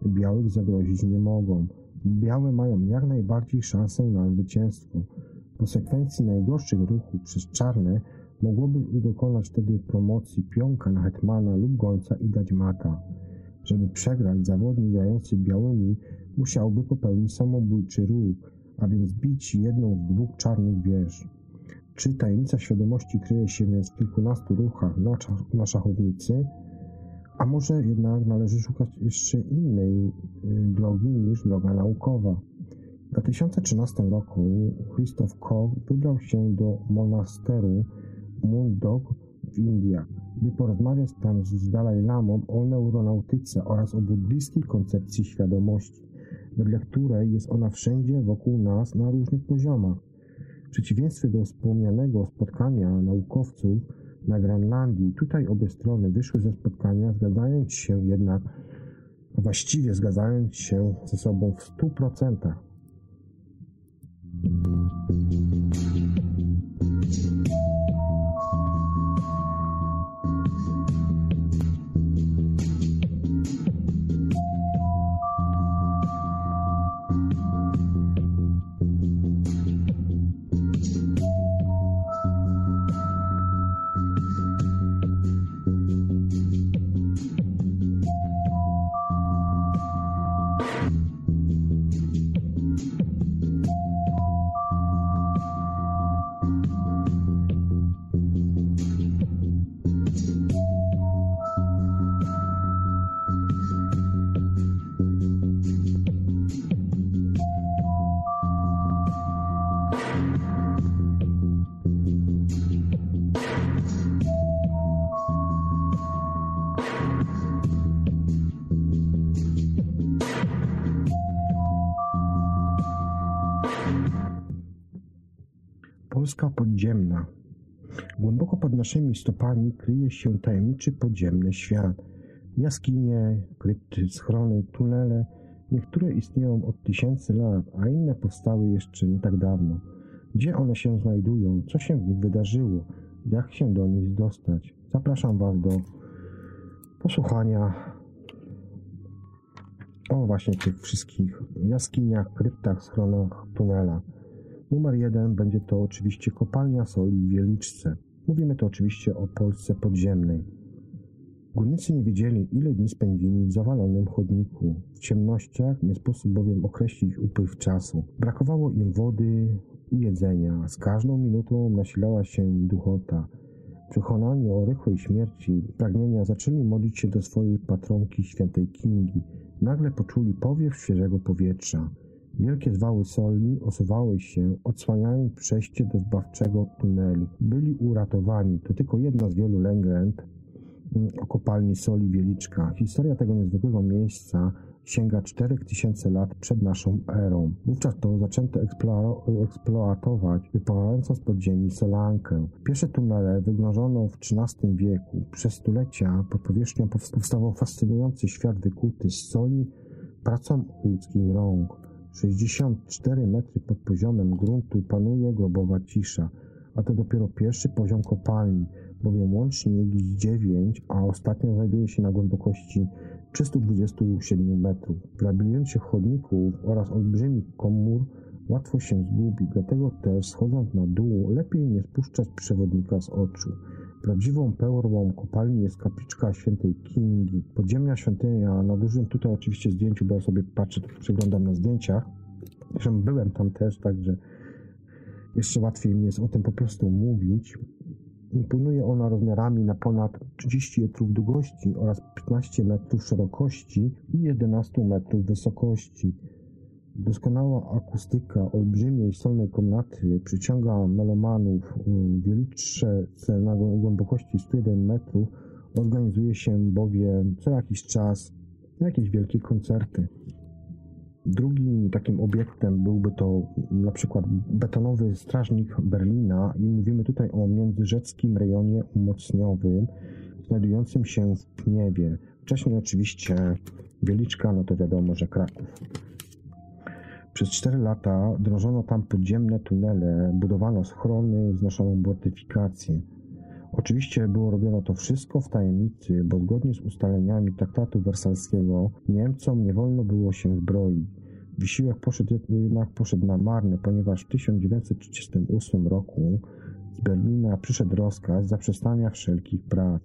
A: białych zagrozić nie mogą. Białe mają jak najbardziej szansę na zwycięstwo. W konsekwencji najgorszych ruchów przez czarne mogłoby dokonać wtedy promocji pionka na hetmana lub gońca i dać mata. Żeby przegrać, zawodnik grający białymi musiałby popełnić samobójczy ruch, a więc bić jedną z dwóch czarnych wież. Czy tajemnica świadomości kryje się więc w kilkunastu ruchach na, na szachownicy? A może jednak należy szukać jeszcze innej y, drogi niż droga naukowa? W 2013 roku Christoph Koch wybrał się do monasteru Mundok w Indiach, by porozmawiać tam z Dalai Lamą o neuronautyce oraz o buddyjskiej koncepcji świadomości, wedle której jest ona wszędzie wokół nas na różnych poziomach. W przeciwieństwie do wspomnianego spotkania naukowców na Grenlandii, tutaj obie strony wyszły ze spotkania, zgadzając się jednak, właściwie zgadzając się ze sobą w 100%. Polska podziemna. Głęboko pod naszymi stopami kryje się tajemniczy podziemny świat. Jaskinie, krypty, schrony, tunele. Niektóre istnieją od tysięcy lat, a inne powstały jeszcze nie tak dawno. Gdzie one się znajdują? Co się w nich wydarzyło? Jak się do nich dostać? Zapraszam Was do posłuchania o właśnie tych wszystkich jaskiniach, kryptach, schronach, tunelach. Numer jeden będzie to oczywiście kopalnia soli w Wieliczce. Mówimy to oczywiście o Polsce podziemnej. Górnicy nie wiedzieli, ile dni spędzili w zawalonym chodniku. W ciemnościach nie sposób bowiem określić upływ czasu. Brakowało im wody i jedzenia. Z każdą minutą nasilała się duchota. Przekonani o rychłej śmierci, pragnienia zaczęli modlić się do swojej patronki świętej Kingi. Nagle poczuli powiew świeżego powietrza. Wielkie zwały soli osuwały się, odsłaniając przejście do zbawczego tunelu. Byli uratowani. To tylko jedna z wielu legend o kopalni soli Wieliczka. Historia tego niezwykłego miejsca sięga 4000 lat przed naszą erą. Wówczas to zaczęto eksploatować wypływającą z podziemi solankę. Pierwsze tunele wygnążono w XIII wieku. Przez stulecia pod powierzchnią powstawał fascynujący świat wykuty z soli pracą ludzkich rąk. 64 metry pod poziomem gruntu panuje grobowa cisza, a to dopiero pierwszy poziom kopalni, bowiem łącznie jest 9, a ostatnio znajduje się na głębokości 327 metrów. W labiryncie chodników oraz olbrzymich komór łatwo się zgubić, dlatego też schodząc na dół lepiej nie spuszczać przewodnika z oczu. Prawdziwą perłą kopalni jest kapliczka świętej Kingi. Podziemia świątynia na dużym tutaj oczywiście zdjęciu, bo ja sobie patrzę, przeglądam na zdjęciach. Zresztą byłem tam też, także jeszcze łatwiej mi jest o tym po prostu mówić. Imponuje ona rozmiarami na ponad 30 metrów długości oraz 15 metrów szerokości i 11 metrów wysokości. Doskonała akustyka olbrzymiej solnej komnaty przyciąga melomanów. W Wieliczce na głębokości 101 metrów organizuje się bowiem co jakiś czas jakieś wielkie koncerty. Drugim takim obiektem byłby to na przykład betonowy strażnik Berlina i mówimy tutaj o międzyrzeckim rejonie umocniowym znajdującym się w Pniewie. Wcześniej oczywiście Wieliczka, no to wiadomo, że Kraków. Przez 4 lata drążono tam podziemne tunele, budowano schrony, znoszono mortyfikacje. Oczywiście było robione to wszystko w tajemnicy, bo zgodnie z ustaleniami traktatu wersalskiego Niemcom nie wolno było się zbroić. Wysiłek poszedł jednak poszedł na marne, ponieważ w 1938 roku z Berlina przyszedł rozkaz zaprzestania wszelkich prac.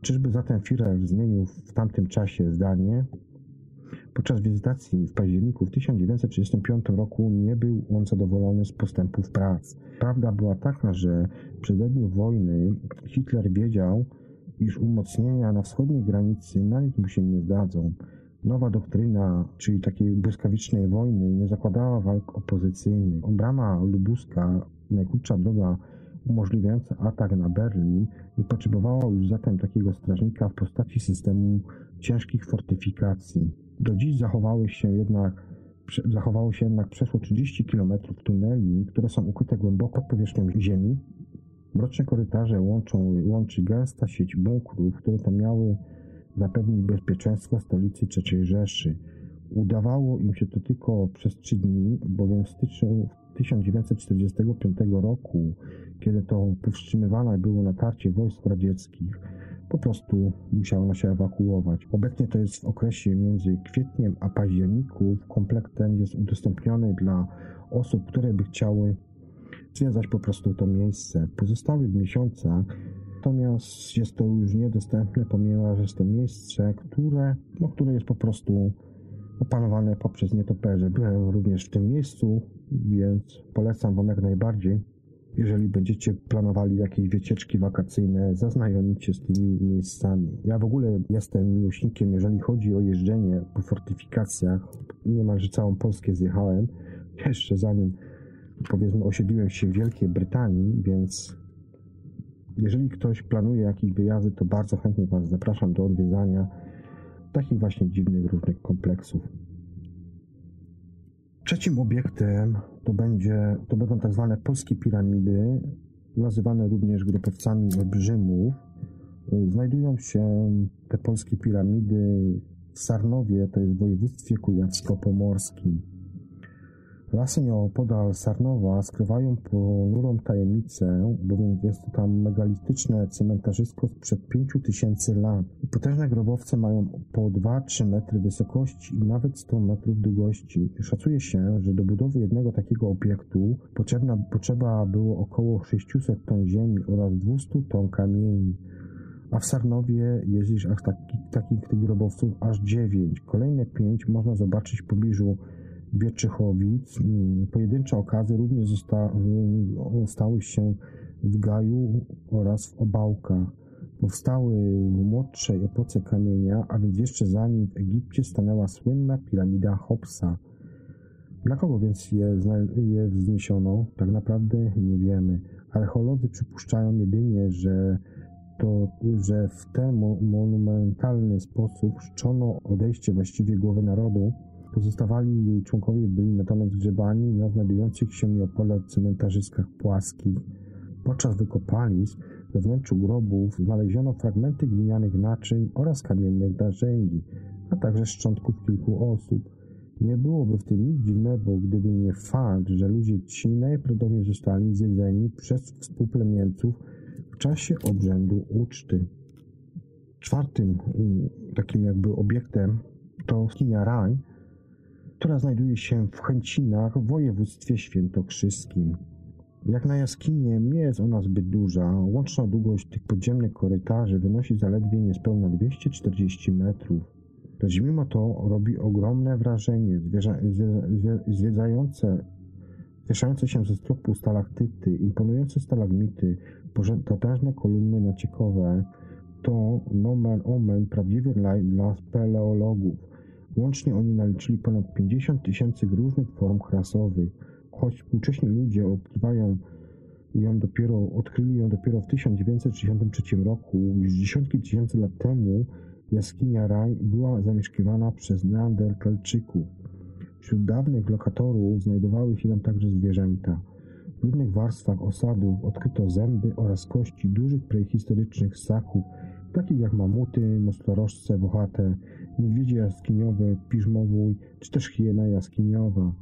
A: Czyżby zatem Führer zmienił w tamtym czasie zdanie? Podczas wizytacji w październiku w 1935 roku nie był on zadowolony z postępów prac. Prawda była taka, że w przededniu wojny Hitler wiedział, iż umocnienia na wschodniej granicy na nic mu się nie zdadzą. Nowa doktryna, czyli takiej błyskawicznej wojny, nie zakładała walk opozycyjnych. Obrama lubuska, najkrótsza droga umożliwiająca atak na Berlin, nie potrzebowała już zatem takiego strażnika w postaci systemu ciężkich fortyfikacji. Do dziś zachowały się jednak, zachowało się jednak przeszło 30 km tuneli, które są ukryte głęboko pod powierzchnią ziemi. Mroczne korytarze łączą, łączy gęsta sieć bunkrów, które to miały zapewnić bezpieczeństwo stolicy III Rzeszy. Udawało im się to tylko przez trzy dni, bowiem w styczniu 1945 roku, kiedy to powstrzymywane było natarcie wojsk radzieckich, po prostu musiano się ewakuować. Obecnie to jest w okresie między kwietniem a październiku. Komplekt ten jest udostępniony dla osób, które by chciały zwiedzać po prostu to miejsce. W pozostałych miesiącach natomiast jest to już niedostępne, ponieważ jest to miejsce, które, no, które jest po prostu opanowane poprzez nietoperze. Byłem również w tym miejscu, więc polecam Wam jak najbardziej. Jeżeli będziecie planowali jakieś wycieczki wakacyjne, zaznajomić się z tymi miejscami. Ja w ogóle jestem miłośnikiem, jeżeli chodzi o jeżdżenie po fortyfikacjach. Niemalże całą Polskę zjechałem, jeszcze zanim powiedzmy osiedliłem się w Wielkiej Brytanii, więc jeżeli ktoś planuje jakieś wyjazdy, to bardzo chętnie Was zapraszam do odwiedzania takich właśnie dziwnych różnych kompleksów. Trzecim obiektem to, będzie, to będą tak zwane polskie piramidy, nazywane również grupowcami olbrzymów. Znajdują się te polskie piramidy w Sarnowie, to jest w województwie kujawsko-pomorskim. Lasy nieopodal Sarnowa skrywają ponurą tajemnicę, bowiem jest to tam megalistyczne cementarzysko sprzed pięciu tysięcy lat. Potężne grobowce mają po 2-3 metry wysokości i nawet 100 metrów długości. Szacuje się, że do budowy jednego takiego obiektu potrzebna, potrzeba było około 600 ton ziemi oraz 200 ton kamieni. A w Sarnowie jest już aż taki, takich grobowców aż 9. Kolejne 5 można zobaczyć w pobliżu Wieczychowic. Mm, pojedyncze okazy również zosta, mm, stały się w Gaju oraz w Obałkach. Powstały w młodszej epoce kamienia, a więc jeszcze zanim w Egipcie stanęła słynna piramida Hopsa. Dla kogo więc je, je wzniesiono? Tak naprawdę nie wiemy. Archeolodzy przypuszczają jedynie, że to, że w ten monumentalny sposób czczono odejście właściwie głowy narodu, Pozostawali jej członkowie byli natomiast grzebani na znajdujących się nieopodal cmentarzyskach płaskich. Podczas wykopalisk we wnętrzu grobów znaleziono fragmenty glinianych naczyń oraz kamiennych narzędzi, a także szczątków kilku osób. Nie byłoby w tym nic dziwnego, gdyby nie fakt, że ludzie ci najprawdopodobniej zostali zjedzeni przez współplemieńców w czasie obrzędu uczty. Czwartym mm, takim jakby obiektem to skinia Rań, która znajduje się w Chęcinach w województwie świętokrzyskim. Jak na jaskinię nie jest ona zbyt duża, łączna długość tych podziemnych korytarzy wynosi zaledwie niespełna 240 metrów. Lecz mimo to robi ogromne wrażenie. Zwierza, zwie, zwiedzające, wieszające się ze stropu stalaktyty, imponujące stalagmity, potężne kolumny naciekowe to nomen omen prawdziwy dla, dla speleologów. Łącznie oni naliczyli ponad 50 tysięcy różnych form chrasowych, choć współcześni ludzie odkrywają ją dopiero, odkryli ją dopiero w 1963 roku, już dziesiątki tysięcy lat temu jaskinia Raj była zamieszkiwana przez neandertalczyków. Wśród dawnych lokatorów znajdowały się tam także zwierzęta. W różnych warstwach osadów odkryto zęby oraz kości dużych prehistorycznych ssaków, takich jak mamuty, nosorożce, wochate, niedźwiedzie jaskiniowe, piżmowój, czy też hiena jaskiniowa.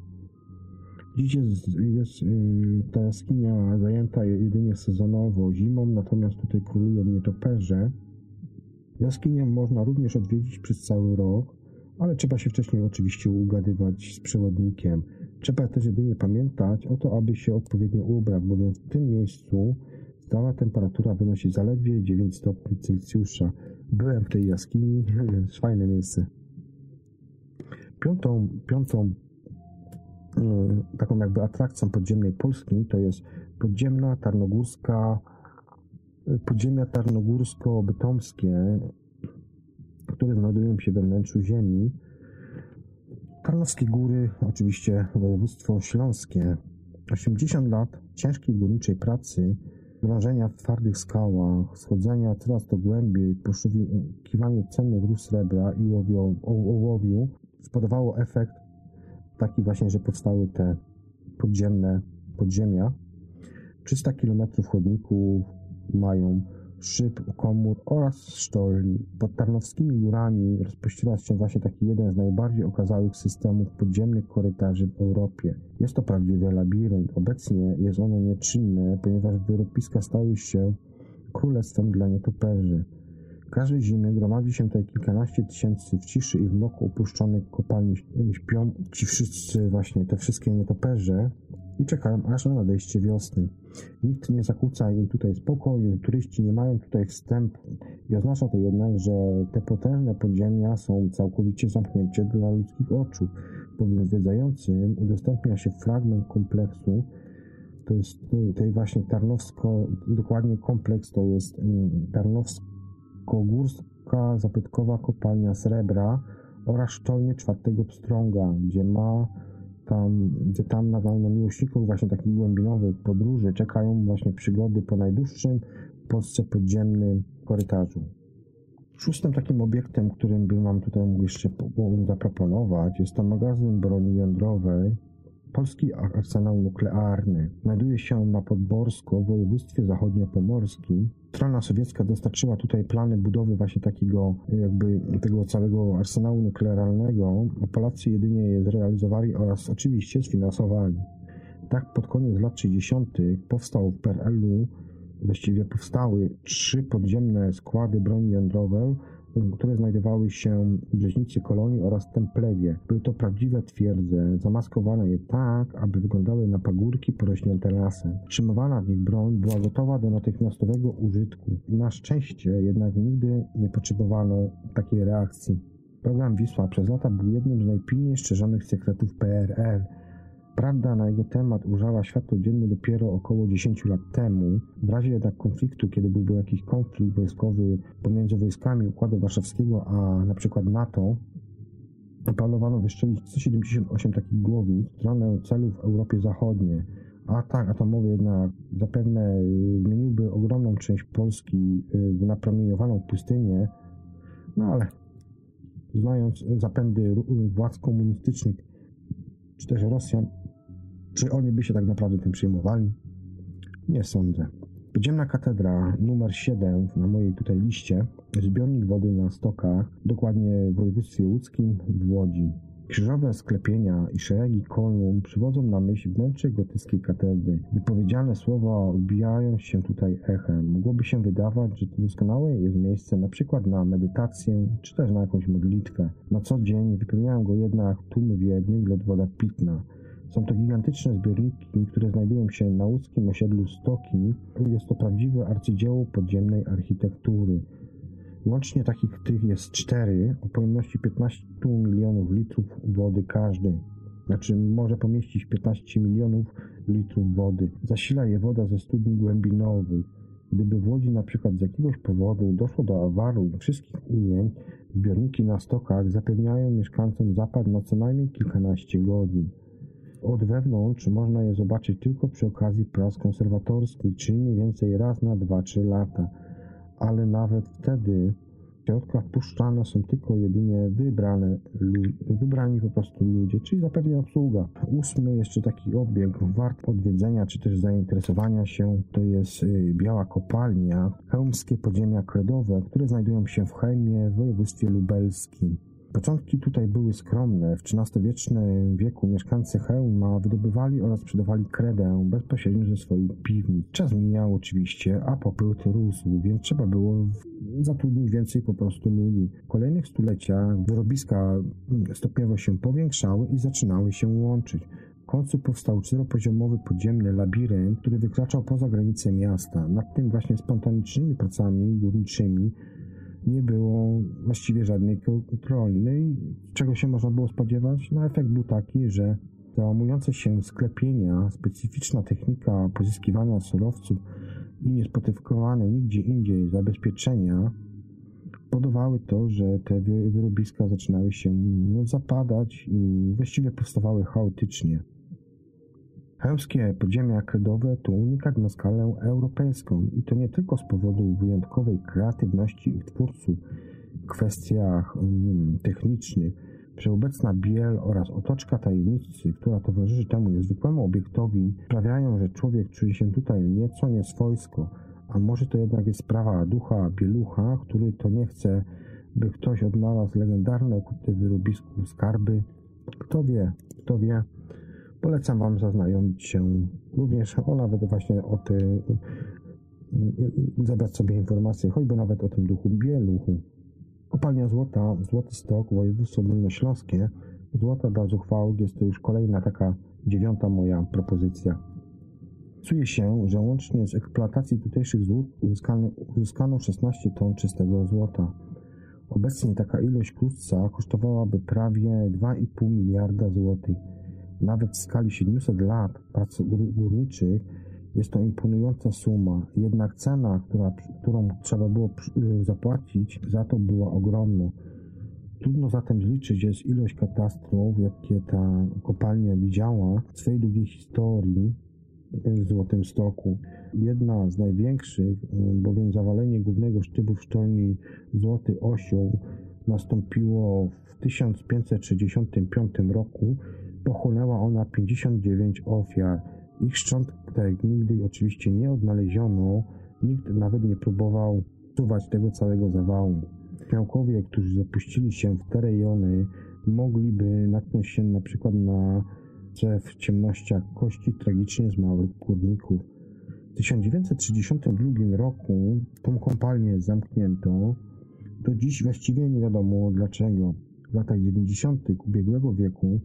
A: Dziś jest, jest yy, ta jaskinia zajęta jedynie sezonowo, zimą, natomiast tutaj królują nietoperze. Jaskinię można również odwiedzić przez cały rok, ale trzeba się wcześniej oczywiście ugadywać z przewodnikiem. Trzeba też jedynie pamiętać o to, aby się odpowiednio ubrać, bowiem w tym miejscu stała temperatura wynosi zaledwie 9 stopni Celsjusza. Byłem w tej jaskini, fajne miejsce. Piątą, piątą y, taką jakby atrakcją podziemnej Polski to jest podziemna tarnogórska y, podziemia tarnogórsko-bytomskie, które znajdują się we wnętrzu ziemi. Tarnowskie Góry, oczywiście województwo śląskie. 80 lat ciężkiej górniczej pracy Drążenia w twardych skałach, schodzenia coraz to głębiej, poszukiwaniu cennych rud srebra i ołowiu spowodowało efekt taki właśnie, że powstały te podziemne podziemia. 300 km chodników mają szyb, komór oraz sztolni. Pod Tarnowskimi Górami rozpościera się właśnie taki jeden z najbardziej okazałych systemów podziemnych korytarzy w Europie. Jest to prawdziwy labirynt. Obecnie jest ono nieczynne, ponieważ wyrobiska stały się królestwem dla nietoperzy. Każdej zimy gromadzi się tutaj kilkanaście tysięcy w ciszy i w mroku opuszczonych kopalni śpią ci wszyscy właśnie, te wszystkie nietoperze i czekają aż na nadejście wiosny. Nikt nie zakłóca im tutaj spokoju, turyści nie mają tutaj wstępu i oznacza to jednak, że te potężne podziemia są całkowicie zamknięte dla ludzkich oczu, bowiem zwiedzającym udostępnia się fragment kompleksu, to jest tej właśnie Tarnowsko, dokładnie kompleks to jest mm, Tarnowsko-Górska Zapytkowa Kopalnia Srebra oraz szczolnie czwartego pstrąga, gdzie ma tam, gdzie tam na, na miłośników właśnie takich głębinowych podróży czekają właśnie przygody po najdłuższym Polsce podziemnym korytarzu. Szóstym takim obiektem, którym bym Wam tutaj mógł jeszcze zaproponować, jest to magazyn broni jądrowej. Polski arsenał nuklearny znajduje się na Podborsko w województwie zachodniopomorskim. Strona sowiecka dostarczyła tutaj plany budowy właśnie takiego jakby tego całego arsenału nuklearnego, Polacy jedynie je zrealizowali oraz oczywiście sfinansowali. Tak pod koniec lat 60. powstał w PRL-u, właściwie powstały trzy podziemne składy broni jądrowej, które znajdowały się w Brzeźnicy Kolonii oraz Templewie. Były to prawdziwe twierdze, zamaskowane je tak, aby wyglądały na pagórki porośnięte lasem. Trzymywana w nich broń była gotowa do natychmiastowego użytku. Na szczęście jednak nigdy nie potrzebowano takiej reakcji. Program Wisła przez lata był jednym z najpilniej szczerzonych sekretów PRL. Prawda na jego temat ujrzała światło dzienne dopiero około 10 lat temu. W razie jednak konfliktu, kiedy byłby jakiś konflikt wojskowy pomiędzy wojskami Układu Warszawskiego a na przykład NATO, planowano wyszczelić 178 takich głowic w stronę celów w Europie Zachodniej. Atak atomowy jednak zapewne zmieniłby ogromną część Polski w napromieniowaną pustynię, no ale znając zapędy władz komunistycznych czy też Rosjan, czy oni by się tak naprawdę tym przejmowali? Nie sądzę. Podziemna katedra numer 7 na mojej tutaj liście, zbiornik wody na stokach, dokładnie w województwie łódzkim w Łodzi. Krzyżowe sklepienia i szeregi kolumn przywodzą na myśl wnętrze gotyckiej katedry. Wypowiedziane słowa odbijają się tutaj echem. Mogłoby się wydawać, że to doskonałe jest miejsce na przykład na medytację, czy też na jakąś modlitwę. Na co dzień wypełniają go jednak tłumy wiedzy, lecz woda pitna. Są to gigantyczne zbiorniki, które znajdują się na łódzkim osiedlu Stoki. Jest to prawdziwe arcydzieło podziemnej architektury. Łącznie takich tych jest cztery o pojemności 15 milionów litrów wody każdy. Znaczy może pomieścić 15 milionów litrów wody. Zasila je woda ze studni głębinowych. Gdyby w Łodzi na przykład z jakiegoś powodu doszło do awaru i wszystkich ujęć, zbiorniki na stokach zapewniają mieszkańcom zapad na co najmniej kilkanaście godzin. Od wewnątrz można je zobaczyć tylko przy okazji prac konserwatorskich, czyli mniej więcej raz na 2-3 lata. Ale nawet wtedy w środkach wpuszczane są tylko jedynie wybrane, wybrani po prostu ludzie, czyli zapewne obsługa. Ósmy jeszcze taki obieg wart odwiedzenia, czy też zainteresowania się, to jest y, Biała Kopalnia, chełmskie podziemia kredowe, które znajdują się w Chełmie w województwie lubelskim. Początki tutaj były skromne. W XIII-wiecznym wieku mieszkańcy Chełma wydobywali oraz sprzedawali kredę bezpośrednio ze swoich piwnic. Czas mijał oczywiście, a popyt rósł, więc trzeba było zatrudnić więcej po prostu ludzi. W kolejnych stuleciach wyrobiska stopniowo się powiększały i zaczynały się łączyć. W końcu powstał czteropoziomowy podziemny labirynt, który wykraczał poza granice miasta. Nad tym właśnie spontanicznymi pracami górniczymi nie było właściwie żadnej kontroli. No i czego się można było spodziewać? No efekt był taki, że załamujące się sklepienia, specyficzna technika pozyskiwania surowców i niespotykowane nigdzie indziej zabezpieczenia powodowały to, że te wyrobiska zaczynały się zapadać i właściwie powstawały chaotycznie. Chełmskie podziemia kredowe to unikat na skalę europejską i to nie tylko z powodu wyjątkowej kreatywności ich twórców w kwestiach um, technicznych. Wszechobecna biel oraz otoczka tajemnicy, która towarzyszy temu niezwykłemu obiektowi, sprawiają, że człowiek czuje się tutaj nieco nieswojsko, a może to jednak jest sprawa ducha bielucha, który to nie chce, by ktoś odnalazł legendarne okute wyrobisku skarby. Kto wie, kto wie. Polecam Wam zaznajomić się również o nawet właśnie o tym, zabrać sobie informacje, choćby nawet o tym duchu bieluchu. Kopalnia złota, Złoty Stok, województwo dolnośląskie. Złota dla zuchwałych jest to już kolejna taka dziewiąta moja propozycja. Szacuje się, że łącznie z eksploatacji tutejszych złót uzyskano, uzyskano 16 ton czystego złota. Obecnie taka ilość klusca kosztowałaby prawie 2,5 miliarda złotych. Nawet w skali 700 lat prac górniczych jest to imponująca suma, jednak cena, która, którą trzeba było y, zapłacić za to była ogromna. Trudno zatem zliczyć jest ilość katastrof, jakie ta kopalnia widziała w swojej długiej historii w Złotym Stoku. Jedna z największych, y, bowiem zawalenie głównego sztybu w sztolni Złoty Osioł nastąpiło w 1565 roku pochłonęła ona 59 ofiar. Ich szczątek nigdy oczywiście nie odnaleziono, nikt nawet nie próbował usuwać tego całego zawału. Miałkowie, którzy zapuścili się w te rejony, mogliby natknąć się na przykład na w ciemnościach kości tragicznie zmarłych górników. W 1932 roku tą kompalnię zamknięto. Do dziś właściwie nie wiadomo dlaczego. W latach 90. ubiegłego wieku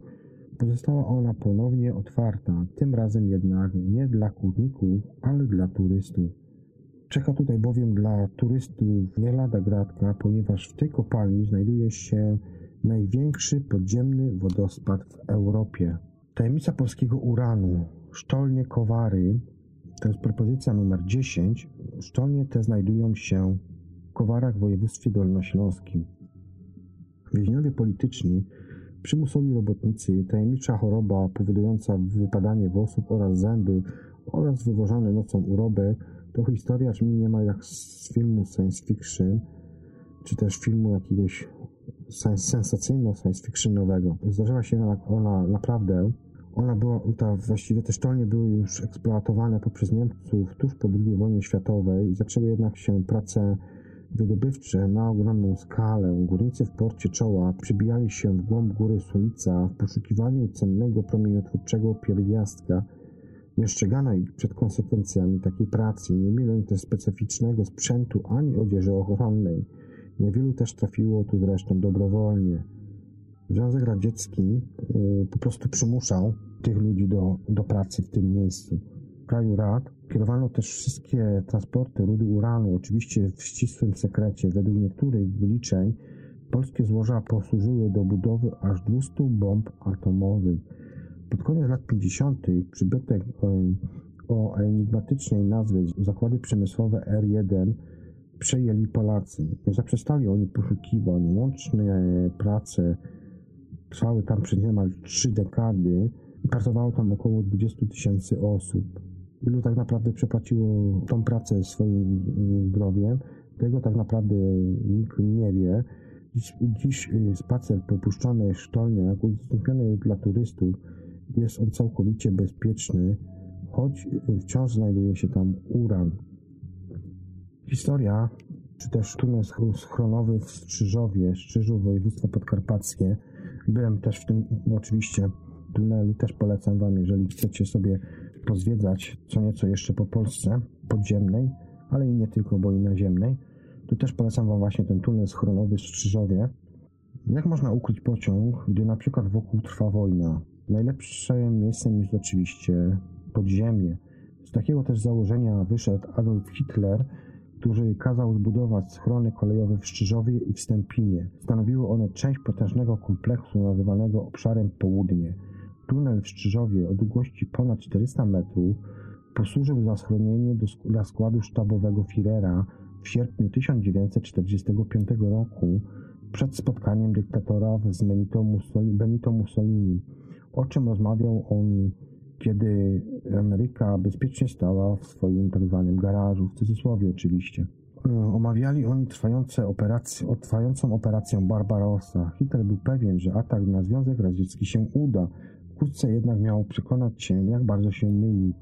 A: pozostała ona ponownie otwarta, tym razem jednak nie dla górników, ale dla turystów. Czeka tutaj bowiem dla turystów nie lada gratka, ponieważ w tej kopalni znajduje się największy podziemny wodospad w Europie. Tajemnica polskiego uranu. Sztolnie Kowary to jest propozycja numer 10. Sztolnie te znajdują się w Kowarach w województwie dolnośląskim. Więźniowie polityczni, przymusowi robotnicy, tajemnicza choroba powodująca wypadanie włosów oraz zęby oraz wywożony nocą urobek to historia nie ma jak z filmu science fiction, czy też filmu jakiegoś sensacyjno science fictionowego. Zdarzyła się ona naprawdę ona była, ta, właściwie te sztolnie były już eksploatowane poprzez Niemców tuż po II wojnie światowej i zaczęły jednak się prace wydobywcze na ogromną skalę. Górnicy w porcie Czoła przybijali się w głąb góry Sulica w poszukiwaniu cennego promieniotwórczego pierwiastka. Nie ostrzegano ich przed konsekwencjami takiej pracy, nie mieli też specyficznego sprzętu ani odzieży ochronnej. Niewielu też trafiło tu zresztą dobrowolnie. Związek Radziecki y, po prostu przymuszał tych ludzi do, do pracy w tym miejscu. Kraju rad kierowano też wszystkie transporty rudy uranu, oczywiście w ścisłym sekrecie. Według niektórych wyliczeń polskie złoża posłużyły do budowy aż 200 bomb atomowych. Pod koniec lat 50. przybytek o enigmatycznej nazwie zakłady przemysłowe R1 przejęli Polacy. Nie zaprzestali oni poszukiwań. Łączne prace trwały tam przez niemal trzy dekady. Pracowało tam około 20 tysięcy osób. Ilu tak naprawdę przepłaciło tą pracę swoim mm, zdrowiem, tego tak naprawdę nikt nie wie. Dziś, dziś y, spacer po puszczonej sztolniach udostępniony dla turystów jest on całkowicie bezpieczny, choć y, wciąż znajduje się tam uran. Historia, czy też tunel schronowy w Strzyżowie, Strzyżów, województwo podkarpackie. Byłem też w tym oczywiście tunelu, też polecam Wam, jeżeli chcecie sobie pozwiedzać co nieco jeszcze po Polsce podziemnej, ale i nie tylko, bo i naziemnej, to też polecam Wam właśnie ten tunel schronowy w Strzyżowie. Jak można ukryć pociąg, gdy na przykład wokół trwa wojna? Najlepszym miejscem jest oczywiście podziemie. Z takiego też założenia wyszedł Adolf Hitler, który kazał zbudować schrony kolejowe w Szczyżowie i w Stępinie. Stanowiły one część potężnego kompleksu nazywanego obszarem Południe. Tunel w Szczyżowie o długości ponad 400 metrów posłużył za schronienie do, dla składu sztabowego Führera w sierpniu 1945 roku przed spotkaniem dyktatora z Benito Mussolini, o czym rozmawiał on, kiedy Ameryka bezpiecznie stała w swoim tak zwanym garażu, w cudzysłowie oczywiście. Omawiali oni trwające operacje, trwającą operację Barbarossa. Hitler był pewien, że atak na Związek Radziecki się uda. Wkrótce jednak miał przekonać się, jak bardzo się mylił.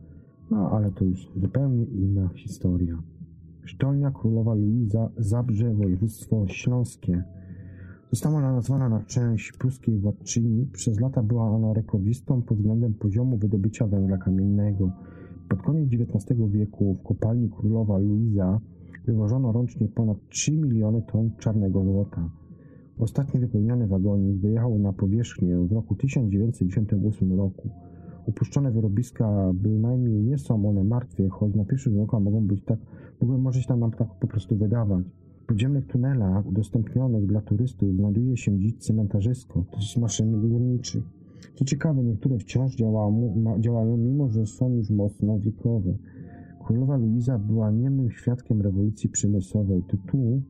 A: No, ale to już zupełnie inna historia. Sztolnia Królowa Luiza, Zabrze, województwo śląskie. Została ona nazwana na część pruskiej władczyni. Przez lata była ona rekordzistą pod względem poziomu wydobycia węgla kamiennego. Pod koniec XIX wieku w kopalni Królowa Luiza wywożono rocznie ponad 3 miliony ton czarnego złota. Ostatni wypełniony wagonik wyjechał na powierzchnię w roku 1998 roku. Upuszczone wyrobiska bynajmniej nie są one martwe, choć na pierwszy rzut oka mogą być tak, mogą, może się nam tak po prostu wydawać. W podziemnych tunelach udostępnionych dla turystów znajduje się dziś cmentarzysko, jest maszyn górniczych. Co ciekawe, niektóre wciąż działają, działają, mimo że są już mocno wiekowe. Królowa Luiza była niemym świadkiem rewolucji przemysłowej. Tu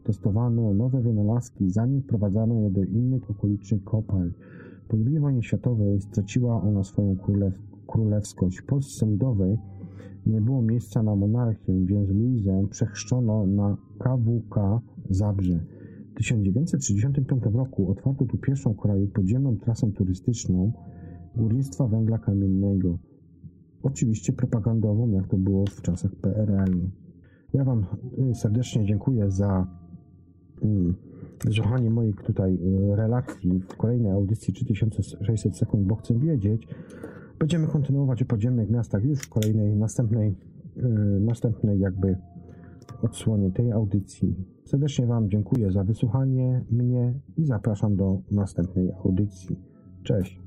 A: testowano nowe wynalazki, zanim wprowadzano je do innych okolicznych kopalń. Po II wojnie światowej straciła ona swoją królew, królewskość. W Polsce nie było miejsca na monarchię, więc Luizę przechrzczono na KWK Zabrze. W 1965 roku otwarto tu pierwszą kraju podziemną trasę turystyczną górnictwa węgla kamiennego. Oczywiście propagandową, jak to było w czasach PRL. Ja Wam y, serdecznie dziękuję za mm, słuchanie moich tutaj y, relacji w kolejnej audycji 3600 sekund, bo chcę wiedzieć. Będziemy kontynuować o podziemnych miastach już w kolejnej, następnej, y, następnej jakby odsłonie tej audycji. Serdecznie Wam dziękuję za wysłuchanie mnie i zapraszam do następnej audycji. Cześć.